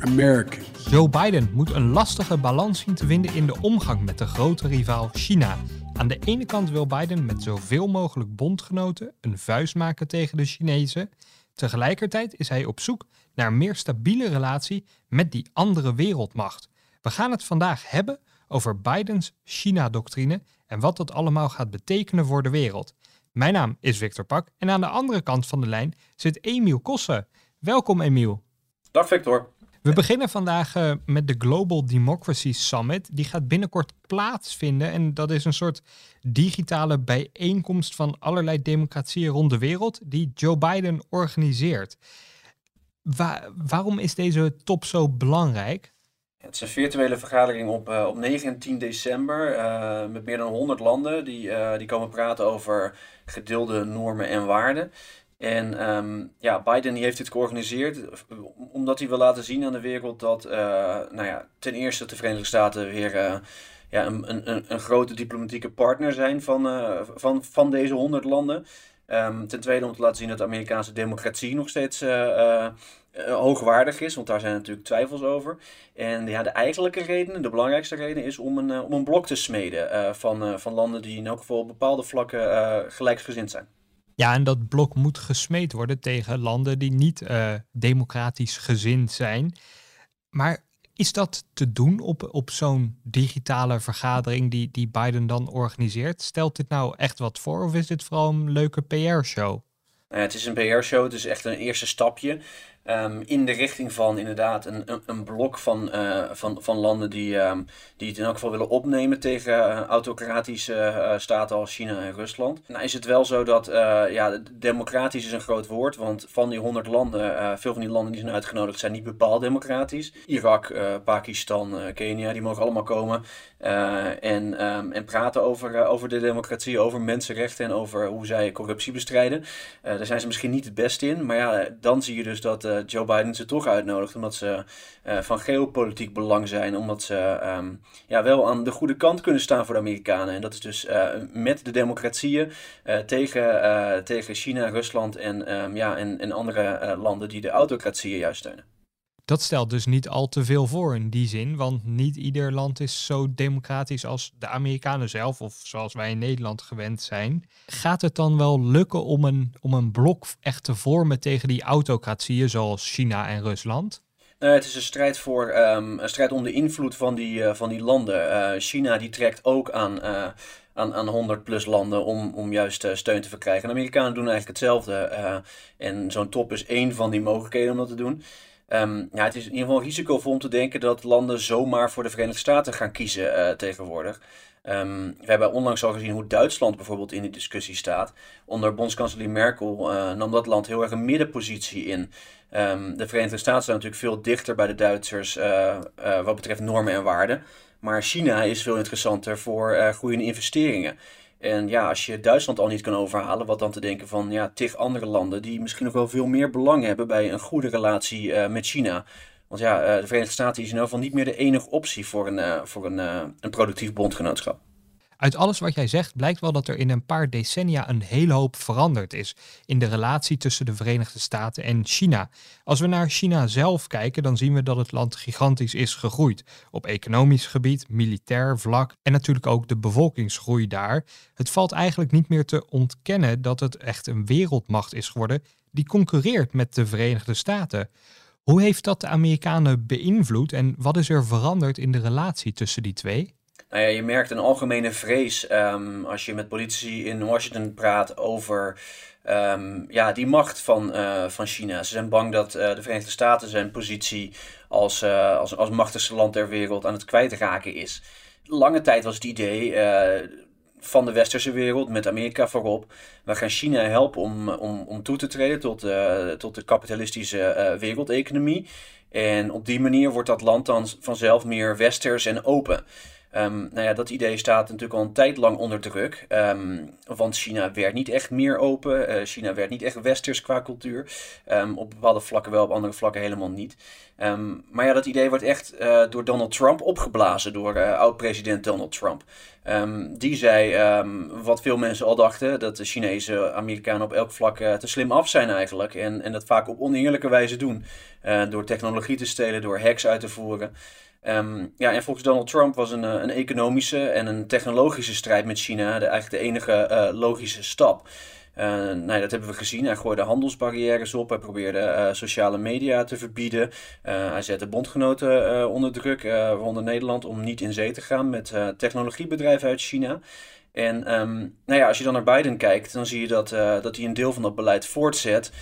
Americans. Joe Biden moet een lastige balans zien te vinden in de omgang met de grote rivaal China. Aan de ene kant wil Biden met zoveel mogelijk bondgenoten een vuist maken tegen de Chinezen. Tegelijkertijd is hij op zoek naar een meer stabiele relatie met die andere wereldmacht. We gaan het vandaag hebben over Bidens China-doctrine en wat dat allemaal gaat betekenen voor de wereld. Mijn naam is Victor Pak en aan de andere kant van de lijn zit Emiel Kossen. Welkom Emiel. Dag Victor. We beginnen vandaag uh, met de Global Democracy Summit. Die gaat binnenkort plaatsvinden en dat is een soort digitale bijeenkomst van allerlei democratieën rond de wereld die Joe Biden organiseert. Wa waarom is deze top zo belangrijk? Het is een virtuele vergadering op, uh, op 9 en 10 december uh, met meer dan 100 landen die, die komen praten over gedeelde normen en waarden. En um, ja, Biden die heeft dit georganiseerd omdat hij wil laten zien aan de wereld dat, uh, nou ja, ten eerste de Verenigde Staten weer uh, ja, een, een, een grote diplomatieke partner zijn van, van, van deze honderd landen. Um, ten tweede om te laten zien dat de Amerikaanse democratie nog steeds hoogwaardig is, want daar zijn natuurlijk twijfels over. En ja, de eigenlijke reden, de belangrijkste reden, is om een, om een blok te smeden van, van landen die in elk geval op bepaalde vlakken gelijksgezind zijn. Ja, en dat blok moet gesmeed worden tegen landen die niet uh, democratisch gezind zijn. Maar is dat te doen op, op zo'n digitale vergadering die, die Biden dan organiseert? Stelt dit nou echt wat voor of is dit vooral een leuke PR-show? Nou het is een PR-show, het is echt een eerste stapje. Um, in de richting van inderdaad een, een, een blok van, uh, van, van landen die, um, die het in elk geval willen opnemen tegen uh, autocratische uh, staten als China en Rusland. Nou is het wel zo dat, ja, democratisch is een groot woord, want van die 100 landen, veel van die landen die zijn uitgenodigd zijn niet bepaald democratisch. Irak, Pakistan, Kenia, die mogen allemaal komen en, um, en praten over, over de democratie, over mensenrechten en over hoe zij corruptie bestrijden. daar zijn ze misschien niet het beste in, maar ja, dan zie je dus dat Joe Biden ze toch uitnodigt. Omdat ze uh, van geopolitiek belang zijn. Omdat ze um, ja, wel aan de goede kant kunnen staan voor de Amerikanen. En dat is dus uh, met de democratieën tegen, tegen China, Rusland en, um, ja, en, en andere landen die de autocratieën juist steunen. Dat stelt dus niet al te veel voor in die zin, want niet ieder land is zo democratisch als de Amerikanen zelf, of zoals wij in Nederland gewend zijn. Gaat het dan wel lukken om een, om een blok echt te vormen tegen die autocratieën zoals China en Rusland? Uh, het is een strijd, voor, um, een strijd om de invloed van die, uh, van die landen. Uh, China die trekt ook aan, aan, aan 100 plus landen om, om juist steun te verkrijgen. de Amerikanen doen eigenlijk hetzelfde. en zo'n top is één van die mogelijkheden om dat te doen. Um, ja, het is in ieder geval risicovol om te denken dat landen zomaar voor de Verenigde Staten gaan kiezen uh, tegenwoordig. Um, we hebben onlangs al gezien hoe Duitsland bijvoorbeeld in die discussie staat. Onder bondskanselier Merkel uh, nam dat land heel erg een middenpositie in. Um, de Verenigde Staten staan natuurlijk veel dichter bij de Duitsers uh, wat betreft normen en waarden. Maar China is veel interessanter voor groeiende investeringen. En ja, als je Duitsland al niet kan overhalen, wat dan te denken van ja, tig andere landen die misschien nog wel veel meer belang hebben bij een goede relatie uh, met China. Want ja, uh, de Verenigde Staten is in ieder geval niet meer de enige optie voor een, uh, voor een, een productief bondgenootschap. Uit alles wat jij zegt blijkt wel dat er in een paar decennia een hele hoop veranderd is in de relatie tussen de Verenigde Staten en China. Als we naar China zelf kijken, dan zien we dat het land gigantisch is gegroeid. Op economisch gebied, militair vlak en natuurlijk ook de bevolkingsgroei daar. Het valt eigenlijk niet meer te ontkennen dat het echt een wereldmacht is geworden die concurreert met de Verenigde Staten. Hoe heeft dat de Amerikanen beïnvloed en wat is er veranderd in de relatie tussen die twee? Nou ja, je merkt een algemene vrees um, als je met politici in Washington praat over um, ja, die macht van, uh, van China. Ze zijn bang dat uh, de Verenigde Staten zijn positie als, uh, als, als machtigste land ter wereld aan het kwijtraken is. Lange tijd was het idee van de westerse wereld, met Amerika voorop. We gaan China helpen om, om, om toe te treden tot, tot de kapitalistische wereldeconomie. En op die manier wordt dat land dan vanzelf meer westers en open. Um, nou ja, dat idee staat natuurlijk al een tijd lang onder druk. Um, want China werd niet echt meer open. Uh, China werd niet echt westers qua cultuur. Um, op bepaalde vlakken wel, op andere vlakken helemaal niet. maar ja, dat idee wordt echt uh, door Donald Trump opgeblazen. Door uh, oud-president Donald Trump. die zei, wat veel mensen al dachten, dat de Chinese Amerikanen op elk vlak te slim af zijn eigenlijk. En, en dat vaak op oneerlijke wijze doen. door technologie te stelen, door hacks uit te voeren. Um, ja, en volgens Donald Trump was een, eh, een economische en een technologische strijd met China de, eigenlijk de enige uh, logische stap. Uh, nou, dat hebben we gezien. Hij gooide handelsbarrières op. Hij probeerde sociale media te verbieden. Uh, hij zette bondgenoten onder druk, waaronder Nederland, om niet in zee te gaan met technologiebedrijven uit China. En um, nou ja, als je dan naar Biden kijkt, dan zie je dat, dat hij een deel van dat beleid voortzet.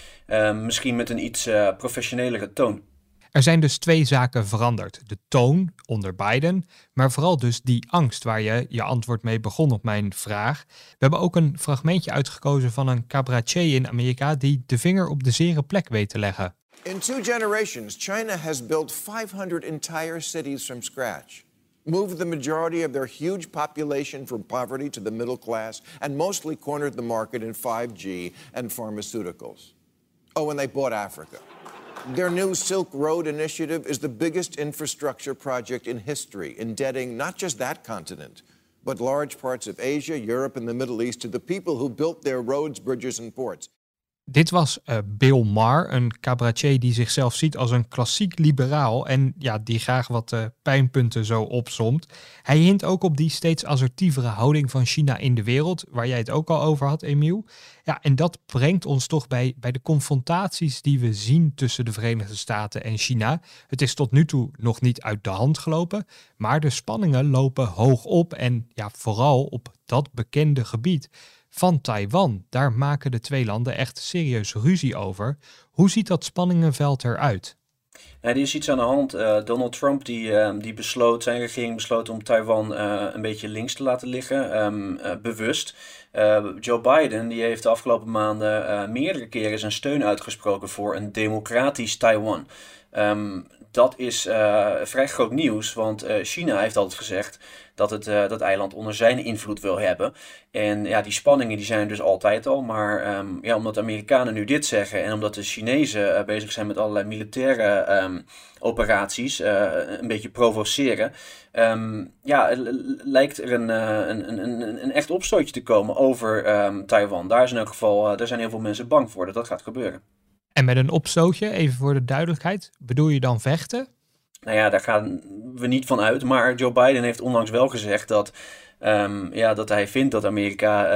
misschien met een iets professionelere toon. Er zijn dus twee zaken veranderd. De toon onder Biden, maar vooral dus die angst waar je je antwoord mee begon op mijn vraag. We hebben ook een fragmentje uitgekozen van een cabaretier in Amerika die de vinger op de zere plek weet te leggen. In two generations, China has built 500 entire cities from scratch. Moved the majority of their huge population from poverty to the middle class, and mostly cornered the market in 5G and pharmaceuticals. Oh, and they bought Africa. Their new Silk Road initiative is the biggest infrastructure project in history, indebting not just that continent, but large parts of Asia, Europe, and the Middle East to the people who built their roads, bridges, and ports. Dit was uh, Bill Maher, een cabaretier die zichzelf ziet als een klassiek liberaal en ja, die graag wat uh, pijnpunten zo opsomt. Hij hint ook op die steeds assertievere houding van China in de wereld, waar jij het ook al over had, Emiel. Ja, en dat brengt ons toch bij, bij de confrontaties die we zien tussen de Verenigde Staten en China. Het is tot nu toe nog niet uit de hand gelopen, maar de spanningen lopen hoog op en ja, vooral op dat bekende gebied van Taiwan. Daar maken de twee landen echt serieus ruzie over. Hoe ziet dat spanningenveld eruit? Er is iets aan de hand. Uh, Donald Trump die, uh, die besloot, zijn regering besloot om Taiwan uh, een beetje links te laten liggen, um, bewust. Joe Biden die heeft de afgelopen maanden meerdere keren zijn steun uitgesproken voor een democratisch Taiwan. Um, dat is vrij groot nieuws, want China heeft altijd gezegd dat het uh, dat eiland onder zijn invloed wil hebben. En ja, die spanningen die zijn er dus altijd al. Maar um, ja, omdat de Amerikanen nu dit zeggen en omdat de Chinezen bezig zijn met allerlei militaire um, operaties, een beetje provoceren, um, ja, lijkt er een, een, een, een, een echt opstootje te komen over Taiwan. Daar, is in elk geval, daar zijn heel veel mensen bang voor dat dat gaat gebeuren. En met een opstootje, even voor de duidelijkheid, bedoel je dan vechten? Nou ja, daar gaan we niet van uit. Maar Joe Biden heeft onlangs wel gezegd dat, um, ja, dat hij vindt dat Amerika uh,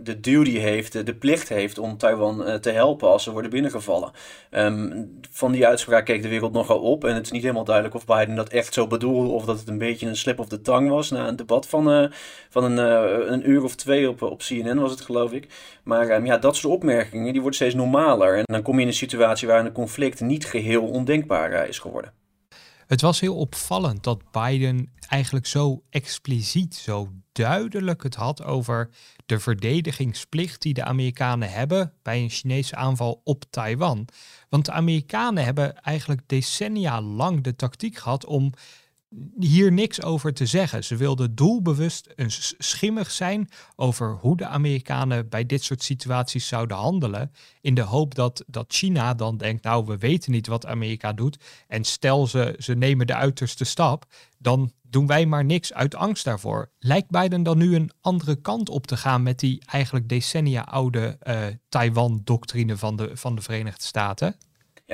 de, duty heeft, de, plicht heeft om Taiwan uh, te helpen als ze worden binnengevallen. Um, van die uitspraak keek de wereld nogal op. En het is niet helemaal duidelijk of Biden dat echt zo bedoelde of dat het een beetje een slip of de tang was na een debat van, uh, van een, een uur of twee op, op CNN was het geloof ik. Maar um, ja, dat soort opmerkingen die worden steeds normaler. En dan kom je in een situatie waar een conflict niet geheel ondenkbaar is geworden. Het was heel opvallend dat Biden eigenlijk zo expliciet, zo duidelijk het had over de verdedigingsplicht die de Amerikanen hebben bij een Chinese aanval op Taiwan. Want de Amerikanen hebben eigenlijk decennia lang de tactiek gehad om hier niks over te zeggen. Ze wilden doelbewust een schimmig zijn over hoe de Amerikanen bij dit soort situaties zouden handelen. In de hoop dat, dat China dan denkt, nou we weten niet wat Amerika doet. En stel ze, ze nemen de uiterste stap, dan doen wij maar niks uit angst daarvoor. Lijkt Biden dan nu een andere kant op te gaan met die eigenlijk decennia oude uh, Taiwan-doctrine van de, van de Verenigde Staten?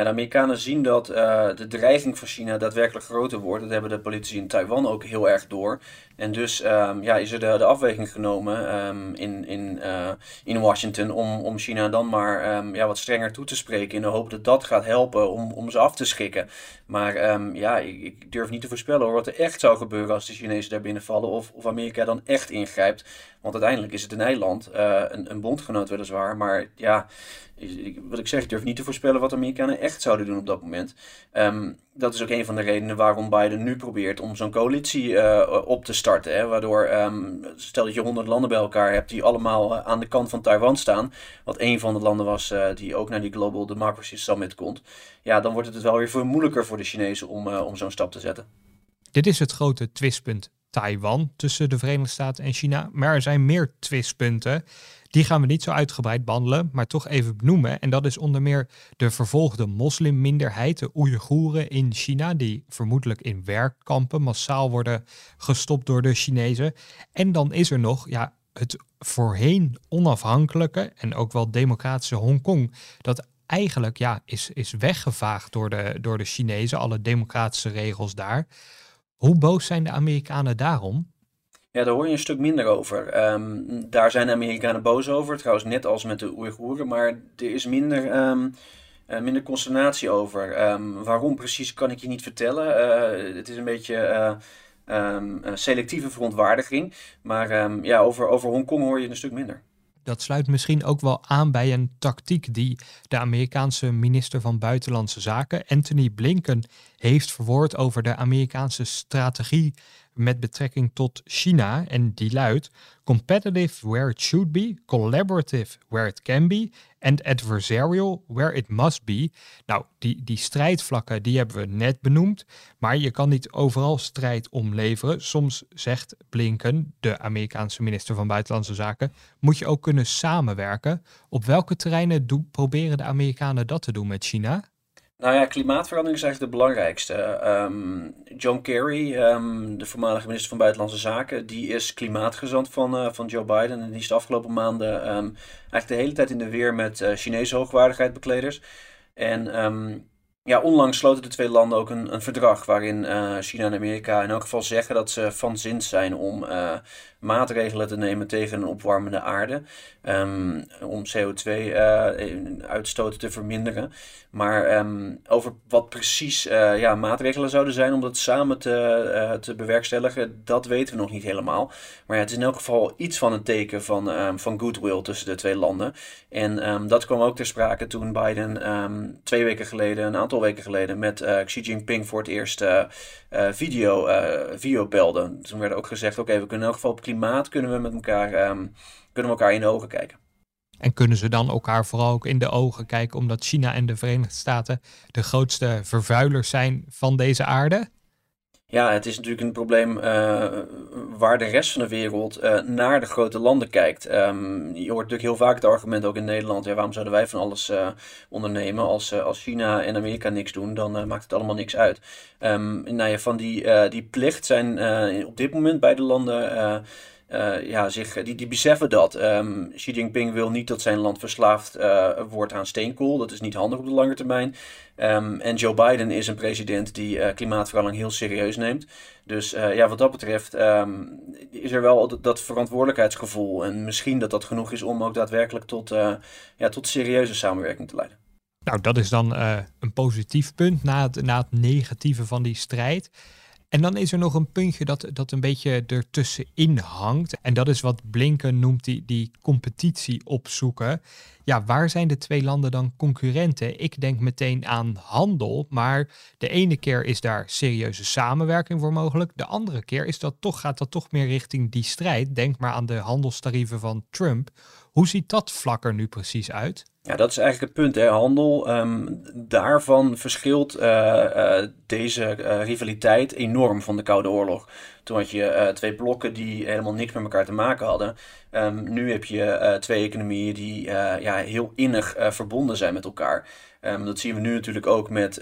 De Amerikanen zien dat uh, de dreiging van China daadwerkelijk groter wordt. Dat hebben de politici in Taiwan ook heel erg door. En dus um, ja, is er de, afweging genomen um, in, in, uh, in Washington om, om China dan maar um, ja, wat strenger toe te spreken. In de hoop dat dat gaat helpen om, om ze af te schikken. Maar ja, ik, ik, durf niet te voorspellen hoor, wat er echt zou gebeuren als de Chinezen daar binnenvallen. Of, of Amerika dan echt ingrijpt. Want uiteindelijk is het een eiland, uh, een, een bondgenoot weliswaar. Maar ja, wat ik zeg, ik durf niet te voorspellen wat de Amerikanen echt zouden doen op dat moment. Ehm, dat is ook een van de redenen waarom Biden nu probeert om zo'n coalitie uh, op te starten. Hè? Waardoor, um, stel dat je honderd landen bij elkaar hebt die allemaal uh, aan de kant van Taiwan staan. Wat een van de landen was uh, die ook naar die Global Democracy Summit komt. Ja, dan wordt het dus wel weer veel moeilijker voor de Chinezen om, om zo'n stap te zetten. Dit is het grote twistpunt Taiwan tussen de Verenigde Staten en China. Maar er zijn meer twistpunten. Die gaan we niet zo uitgebreid behandelen, maar toch even benoemen. En dat is onder meer de vervolgde moslimminderheid, de Oeigoeren in China, die vermoedelijk in werkkampen massaal worden gestopt door de Chinezen. En dan is er nog ja, het voorheen onafhankelijke en ook wel democratische Hongkong, dat eigenlijk ja, is, is weggevaagd door de, door de Chinezen, alle democratische regels daar. Hoe boos zijn de Amerikanen daarom? Ja, daar hoor je een stuk minder over. Ehm, daar zijn de Amerikanen boos over, trouwens net als met de Oeigoeren, maar er is minder, um, uh, minder consternatie over. Ehm, waarom precies kan ik je niet vertellen. Uh, het is een beetje uh, selectieve verontwaardiging, maar ja, over, over Hongkong hoor je een stuk minder. Dat sluit misschien ook wel aan bij een tactiek die de Amerikaanse minister van Buitenlandse Zaken, Anthony Blinken, heeft verwoord over de Amerikaanse strategie met betrekking tot China. En die luidt: competitive where it should be, collaborative where it can be, and adversarial where it must be. Nou, die, die strijdvlakken die hebben we net benoemd, maar je kan niet overal strijd omleveren. Soms zegt Blinken, de Amerikaanse minister van Buitenlandse Zaken, moet je ook kunnen samenwerken. Op welke terreinen proberen de Amerikanen dat te doen met China? Nou ja, klimaatverandering is eigenlijk de belangrijkste. Ehm, John Kerry, ehm, de voormalige minister van Buitenlandse Zaken, die is klimaatgezant van, uh, van Joe Biden. En die is de afgelopen maanden um, eigenlijk de hele tijd in de weer met uh, Chinese hoogwaardigheidsbekleders. En ja, onlangs sloten de twee landen ook een, een verdrag waarin uh, China en Amerika in elk geval zeggen dat ze van zin zijn om uh, maatregelen te nemen tegen een opwarmende aarde. Um, om CO2-uitstoot uh, te verminderen. Maar um, over wat precies ja, maatregelen zouden zijn om dat samen te, te bewerkstelligen, dat weten we nog niet helemaal. Maar ja, het is in elk geval iets van een teken van, um, van goodwill tussen de twee landen. En dat kwam ook ter sprake toen Biden twee weken geleden een aantal weken geleden met uh, Xi Jinping voor het eerst uh, video, video belden. Toen werd ook gezegd, oké, we kunnen in elk geval op klimaat kunnen we met elkaar, um, kunnen we elkaar in de ogen kijken. En kunnen ze dan elkaar vooral ook in de ogen kijken, omdat China en de Verenigde Staten de grootste vervuilers zijn van deze aarde? Ja, het is natuurlijk een probleem uh, waar de rest van de wereld uh, naar de grote landen kijkt. Um, je hoort natuurlijk heel vaak het argument ook in Nederland: ja, waarom zouden wij van alles uh, ondernemen? Als, als China en Amerika niks doen, dan maakt het allemaal niks uit. Um, nou van die, die plicht zijn op dit moment beide landen uh, ja, zich, die, die beseffen dat. Um, Xi Jinping wil niet dat zijn land verslaafd uh, wordt aan steenkool. Dat is niet handig op de lange termijn. Um, en Joe Biden is een president die klimaatverandering heel serieus neemt. Dus ja, wat dat betreft um, is er wel dat, verantwoordelijkheidsgevoel. En misschien dat dat genoeg is om ook daadwerkelijk tot, ja, tot serieuze samenwerking te leiden. Nou, dat is dan een positief punt na na het negatieve van die strijd. En dan is er nog een puntje dat, dat een beetje ertussenin hangt. En dat is wat Blinken noemt die, die competitie opzoeken. Ja, waar zijn de twee landen dan concurrenten? Ik denk meteen aan handel, maar de ene keer is daar serieuze samenwerking voor mogelijk. De andere keer is dat toch, gaat dat toch meer richting die strijd. Denk maar aan de handelstarieven van Trump. Hoe ziet dat vlak er nu precies uit? Ja, dat is eigenlijk het punt. Hè. Handel, ehm, daarvan verschilt uh, uh, deze uh, rivaliteit enorm van de Koude Oorlog. Toen had je twee blokken die helemaal niks met elkaar te maken hadden. Um, nu heb je twee economieën die ja, heel innig verbonden zijn met elkaar. Um, dat zien we nu natuurlijk ook met,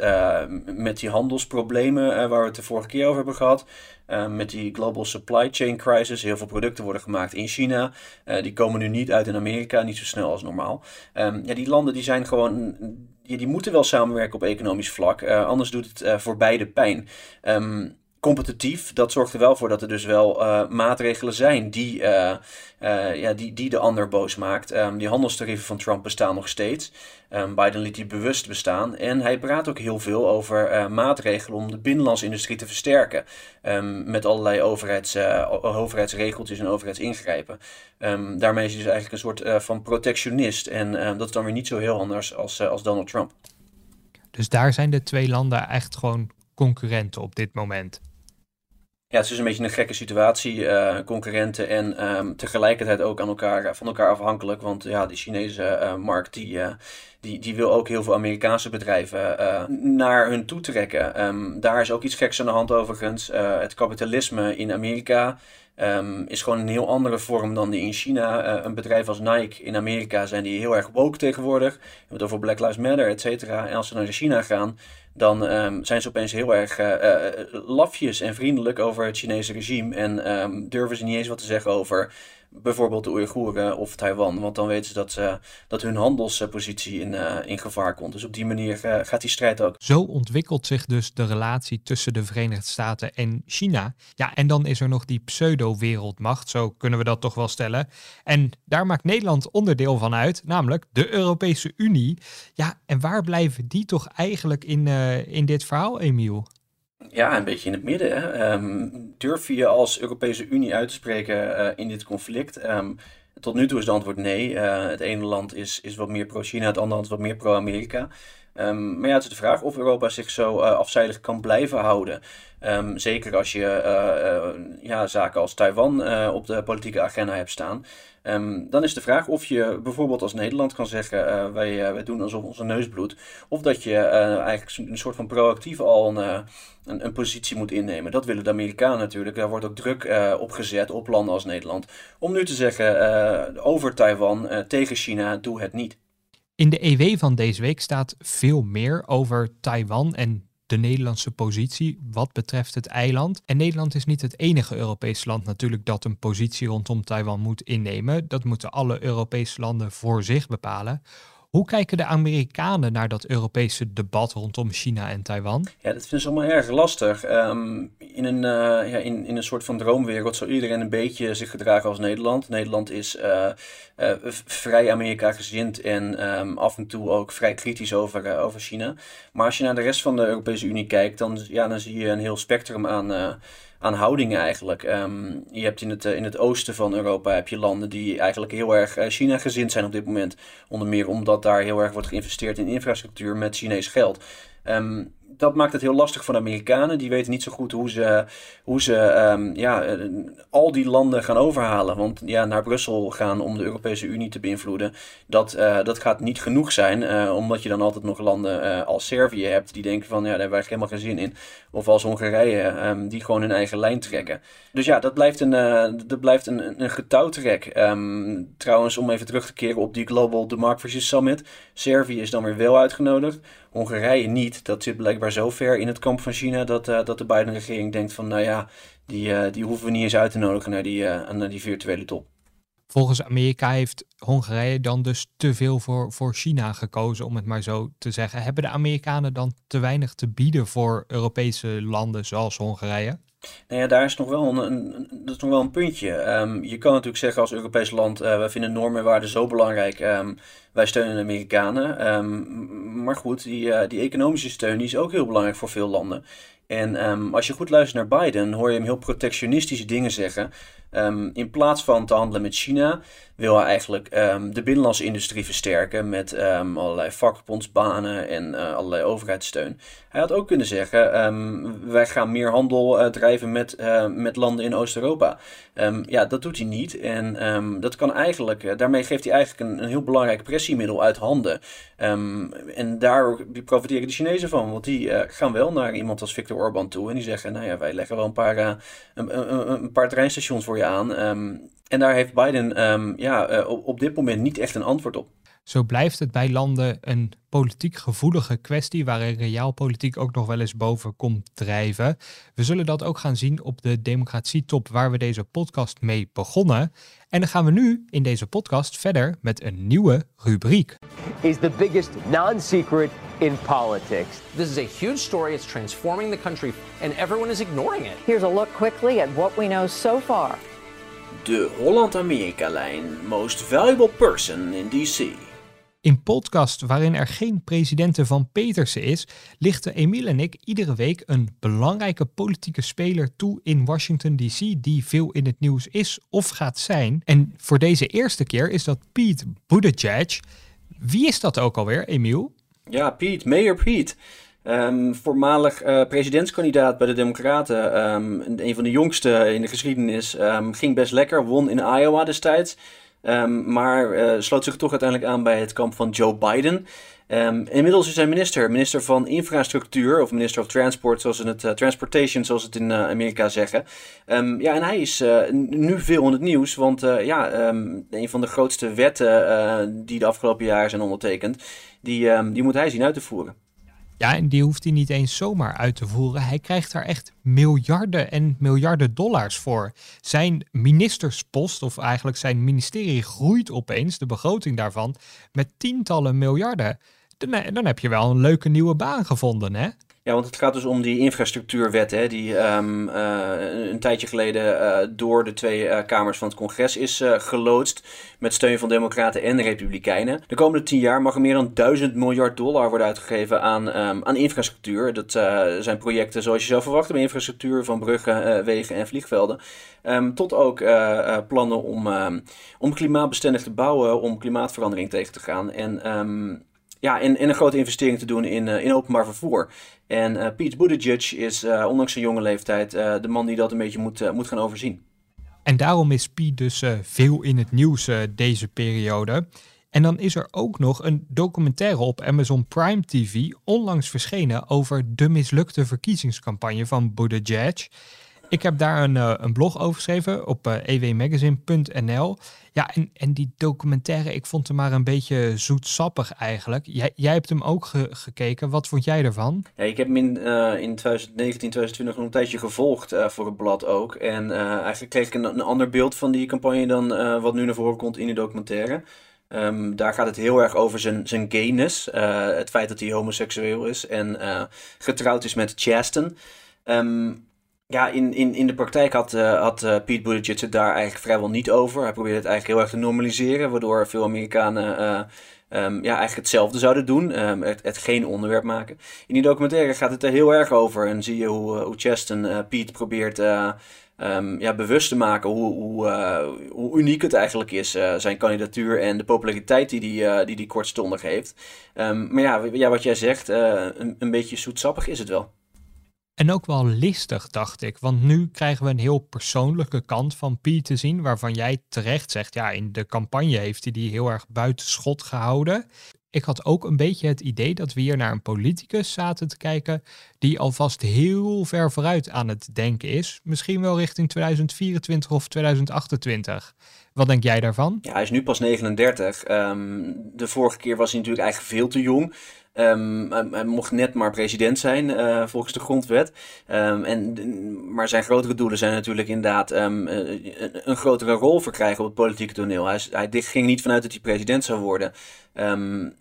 met die handelsproblemen waar we het de vorige keer over hebben gehad. Uh, met die global supply chain crisis. Heel veel producten worden gemaakt in China. die komen nu niet uit in Amerika, niet zo snel als normaal. Ja, die landen die zijn gewoon. Die moeten wel samenwerken op economisch vlak. anders doet het voor beide pijn. Um, competitief. Dat zorgt er wel voor dat er dus wel uh, maatregelen zijn die, uh, uh, ja, die, die de ander boos maakt. Um, die handelstarieven van Trump bestaan nog steeds. Um, Biden liet die bewust bestaan. En hij praat ook heel veel over maatregelen om de binnenlandse industrie te versterken. Um, met allerlei overheids, overheidsregeltjes en overheidsingrijpen. daarmee is hij dus eigenlijk een soort van protectionist. En dat is dan weer niet zo heel anders als, als Donald Trump. Dus daar zijn de twee landen echt gewoon concurrenten op dit moment. Ja, het is dus een beetje een gekke situatie. Uh, concurrenten en um, tegelijkertijd ook aan elkaar, van elkaar afhankelijk. Want ja, de Chinese uh, markt die, uh, die, die wil ook heel veel Amerikaanse bedrijven naar hun toe trekken. Um, daar is ook iets geks aan de hand overigens. het kapitalisme in Amerika um, is gewoon een heel andere vorm dan die in China. een bedrijf als Nike in Amerika zijn die heel erg woke tegenwoordig. We hebben het over Black Lives Matter, et cetera. En als ze naar China gaan, dan um, zijn ze opeens heel erg uh, lafjes en vriendelijk over het Chinese regime. En um, durven ze niet eens wat te zeggen over bijvoorbeeld de Oeigoeren of Taiwan. Want dan weten ze dat, uh, dat hun handelspositie in, uh, in gevaar komt. Dus op die manier uh, gaat die strijd ook. Zo ontwikkelt zich dus de relatie tussen de Verenigde Staten en China. Ja, en dan is er nog die pseudo-wereldmacht, zo kunnen we dat toch wel stellen. En daar maakt Nederland onderdeel van uit, namelijk de Europese Unie. Ja, en waar blijven die toch eigenlijk in, in dit verhaal, Emiel? Ja, een beetje in het midden. Um, durf je als Europese Unie uit te spreken uh, in dit conflict? Um, tot nu toe is het antwoord nee. Uh, het ene land is, is wat meer pro-China, het andere land wat meer pro-Amerika. Um, maar ja, het is de vraag of Europa zich zo uh, afzijdig kan blijven houden. Zeker als je ja, zaken als Taiwan op de politieke agenda hebt staan. Um, dan is de vraag of je bijvoorbeeld als Nederland kan zeggen: uh, wij, uh, wij doen alsof onze neus bloedt. Of dat je uh, eigenlijk een soort van proactief al een, een, een, positie moet innemen. Dat willen de Amerikanen natuurlijk. Daar wordt ook druk op gezet op landen als Nederland. Om nu te zeggen over Taiwan tegen China: doe het niet. In de EW van deze week staat veel meer over Taiwan en de Nederlandse positie wat betreft het eiland. En Nederland is niet het enige Europese land natuurlijk dat een positie rondom Taiwan moet innemen. Dat moeten alle Europese landen voor zich bepalen. Hoe kijken de Amerikanen naar dat Europese debat rondom China en Taiwan? Ja, dat vinden ze allemaal erg lastig. Um, in, een, uh, ja, in, in een soort van droomwereld zou iedereen een beetje zich gedragen als Nederland. Nederland is uh, uh, vrij Amerika-gezind en um, af en toe ook vrij kritisch over, over China. Maar als je naar de rest van de Europese Unie kijkt, dan, ja, dan zie je een heel spectrum aan aan houdingen eigenlijk. Um, je hebt in het, in het oosten van Europa heb je landen die eigenlijk heel erg China gezind zijn op dit moment. Onder meer omdat daar heel erg wordt geïnvesteerd in infrastructuur met Chinees geld. Um, dat maakt het heel lastig voor de Amerikanen. Die weten niet zo goed hoe ze, hoe ze um, ja, eh, al die landen gaan overhalen. Want ja, naar Brussel gaan om de Europese Unie te beïnvloeden, dat, uh, dat gaat niet genoeg zijn. Uh, omdat je dan altijd nog landen als Servië hebt die denken van ja, daar hebben wij helemaal geen zin in. Of als Hongarije, um, die gewoon hun eigen lijn trekken. Dus ja, dat blijft een, dat blijft een, een getouwtrek. Um, trouwens, om even terug te keren op die Global Democracy Summit. Servië is dan weer wel uitgenodigd. Hongarije niet. Dat zit blijkbaar zo ver in het kamp van China dat, uh, dat de Biden-regering denkt van, nou ja, die, uh, die hoeven we niet eens uit te nodigen naar die, uh, naar die virtuele top. Volgens Amerika heeft Hongarije dan dus te veel voor, voor China gekozen, om het maar zo te zeggen. Hebben de Amerikanen dan te weinig te bieden voor Europese landen zoals Hongarije? Nou ja, daar is nog wel een, dat is nog wel een puntje. Um, je kan natuurlijk zeggen als Europees land, uh, wij vinden normen en waarden zo belangrijk. Um, wij steunen de Amerikanen. Um, maar goed, die, uh, die economische steun die is ook heel belangrijk voor veel landen. En als je goed luistert naar Biden, hoor je hem heel protectionistische dingen zeggen. Um, in plaats van te handelen met China, wil hij eigenlijk um, de binnenlandse industrie versterken met allerlei vakbondsbanen en uh, allerlei overheidssteun. Hij had ook kunnen zeggen: wij gaan meer handel uh, drijven met, uh, met landen in Oost-Europa. ja, dat doet hij niet. En dat kan eigenlijk, daarmee geeft hij eigenlijk een, een heel belangrijk pressiemiddel uit handen. en daar profiteren de Chinezen van, want die gaan wel naar iemand als Viktor Orban toe en die zeggen: Nou ja, wij leggen wel een paar, een, een, een paar treinstations voor aan. Um, en daar heeft Biden um, ja, uh, op, op dit moment niet echt een antwoord op. Zo blijft het bij landen een politiek gevoelige kwestie waar realpolitiek ook nog wel eens boven komt drijven. We zullen dat ook gaan zien op de democratietop waar we deze podcast mee begonnen. En dan gaan we nu in deze podcast verder met een nieuwe rubriek. Is the biggest non-secret in politics. This is a huge story. It's transforming the country and everyone is ignoring it. Here's a look quickly at what we know so far. De Holland-Amerika-lijn Most Valuable Person in DC. In podcast waarin er geen presidenten van Petersen is, lichten Emiel en ik iedere week een belangrijke politieke speler toe in Washington DC die veel in het nieuws is of gaat zijn. En voor deze eerste keer is dat Pete Buttigieg. Wie is dat ook alweer, Emiel? Ja, Pete, Mayor Pete. Um, voormalig uh, presidentskandidaat bij de Democraten. Um, een van de jongste in de geschiedenis. Um, ging best lekker, won in Iowa destijds. maar uh, sloot zich toch uiteindelijk aan bij het kamp van Joe Biden. Inmiddels is hij minister, minister van Infrastructuur, of minister of Transport, zoals het, uh, Transportation, zoals het in Amerika zeggen. ja, en hij is nu veel in het nieuws, want ja, een van de grootste wetten die de afgelopen jaren zijn ondertekend, die, die moet hij zien uit te voeren. Ja, en die hoeft hij niet eens zomaar uit te voeren. Hij krijgt daar echt miljarden en miljarden dollars voor. Zijn ministerspost, of eigenlijk zijn ministerie, groeit opeens, de begroting daarvan, met tientallen miljarden. Dan, dan heb je wel een leuke nieuwe baan gevonden, hè? Ja, want het gaat dus om die infrastructuurwet, hè, die um, uh, een tijdje geleden uh, door de twee kamers van het congres is geloodst. Met steun van Democraten en Republikeinen. De komende tien jaar mag er meer dan 1000 miljard dollar worden uitgegeven aan, um, aan infrastructuur. Dat zijn projecten zoals je zou verwachten bij infrastructuur van bruggen, wegen en vliegvelden. Um, tot ook plannen om, om klimaatbestendig te bouwen, om klimaatverandering tegen te gaan. En ja, en, en een grote investering te doen in, in openbaar vervoer. En uh, Pete Buttigieg is, uh, ondanks zijn jonge leeftijd, de man die dat een beetje moet, moet gaan overzien. En daarom is Pete dus veel in het nieuws deze periode. En dan is er ook nog een documentaire op Amazon Prime TV onlangs verschenen over de mislukte verkiezingscampagne van Buttigieg. Ik heb daar een, uh, een blog over geschreven op eh, ewmagazine.nl. Ja, en, en die documentaire, ik vond hem maar een beetje zoetsappig eigenlijk. Jij, jij hebt hem ook gekeken. Wat vond jij ervan? Ja, ik heb hem in, uh, in 2019, 2020 nog een tijdje gevolgd voor het blad ook. En eigenlijk kreeg ik een, ander beeld van die campagne dan wat nu naar voren komt in die documentaire. Um, daar gaat het heel erg over zijn, zijn gayness. het feit dat hij homoseksueel is en getrouwd is met Chasten. Um, ja, in, in, in de praktijk had, uh, had uh, Pete Buttigieg het daar eigenlijk vrijwel niet over. Hij probeerde het eigenlijk heel erg te normaliseren, waardoor veel Amerikanen uh, um, ja, eigenlijk hetzelfde zouden doen. Um, het, het, geen onderwerp maken. In die documentaire gaat het er heel erg over. En zie je hoe, hoe Cheston Pete probeert um, ja, bewust te maken hoe, hoe, hoe uniek het eigenlijk is. zijn kandidatuur en de populariteit die die, die, die kortstondig heeft. maar ja, ja, wat jij zegt, een, een beetje zoetsappig is het wel. En ook wel listig, dacht ik. Want nu krijgen we een heel persoonlijke kant van Piet te zien. Waarvan jij terecht zegt, ja, in de campagne heeft hij die heel erg buiten schot gehouden. Ik had ook een beetje het idee dat we hier naar een politicus zaten te kijken. die alvast heel ver vooruit aan het denken is. Misschien wel richting 2024 of 2028. Wat denk jij daarvan? Ja, hij is nu pas 39. Ehm, de vorige keer was hij natuurlijk eigenlijk veel te jong. Um, hij, mocht net maar president zijn uh, volgens de grondwet. Um, en, maar zijn grotere doelen zijn natuurlijk inderdaad um, een, grotere rol verkrijgen op het politieke toneel. Hij, hij ging niet vanuit dat hij president zou worden.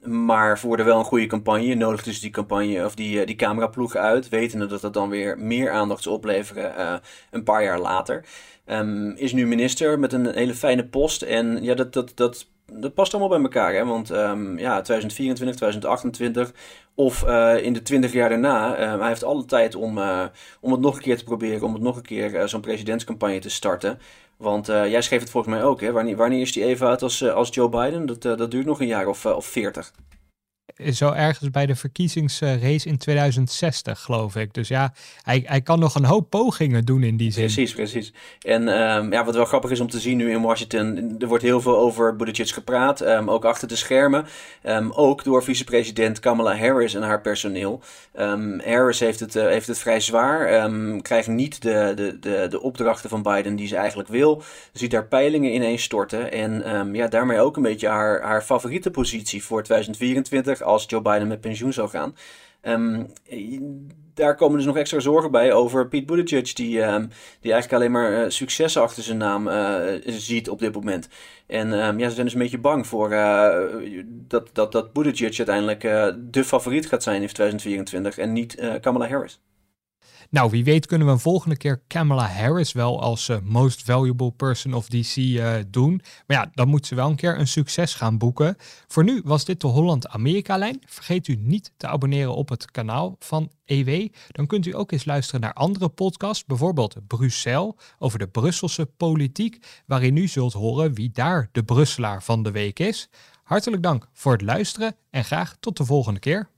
maar voerde wel een goede campagne. Nodig dus die campagne of die, uh, die cameraploeg uit. Wetende dat dat dan weer meer aandacht zou opleveren een paar jaar later. Is nu minister met een hele fijne post. En ja, dat, dat, dat dat past allemaal bij elkaar. Hè? Want um, ja, 2024, 2028 of uh, in de 20 jaar daarna. Uh, hij heeft alle tijd om, uh, om het nog een keer te proberen. Om het nog een keer zo'n presidentscampagne te starten. Want jij schreef het volgens mij ook. Hè? Wanneer, wanneer is die even uit als, als Joe Biden? Dat, dat duurt nog een jaar of, of 40 zo ergens bij de verkiezingsrace in 2060, geloof ik. Dus ja, hij, hij kan nog een hoop pogingen doen in die zin. Precies, precies. En um, ja, wat wel grappig is om te zien nu in Washington, er wordt heel veel over Buttigieg gepraat, um, ook achter de schermen. Um, ook door vicepresident Kamala Harris en haar personeel. Harris heeft het, uh, heeft het vrij zwaar, krijgt niet de, de, de, de opdrachten van Biden die ze eigenlijk wil. Ziet daar peilingen ineens storten en ja, daarmee ook een beetje haar, haar favoriete positie voor 2024 als Joe Biden met pensioen zou gaan. Um, daar komen dus nog extra zorgen bij over Pete Buttigieg, die, um, die eigenlijk alleen maar uh, successen achter zijn naam uh, ziet op dit moment. En um, ja, ze zijn dus een beetje bang voor uh, dat, dat, dat Buttigieg uiteindelijk de favoriet gaat zijn in 2024 en niet Kamala Harris. Nou, wie weet kunnen we een volgende keer Kamala Harris wel als uh, most valuable person of DC uh, eh, doen. Maar ja, dan moet ze wel een keer een succes gaan boeken. Voor nu was dit de Holland-Amerika-lijn. Vergeet u niet te abonneren op het kanaal van EW. Dan kunt u ook eens luisteren naar andere podcasts, bijvoorbeeld Brussel over de Brusselse politiek, waarin u zult horen wie daar de Brusselaar van de week is. Hartelijk dank voor het luisteren en graag tot de volgende keer.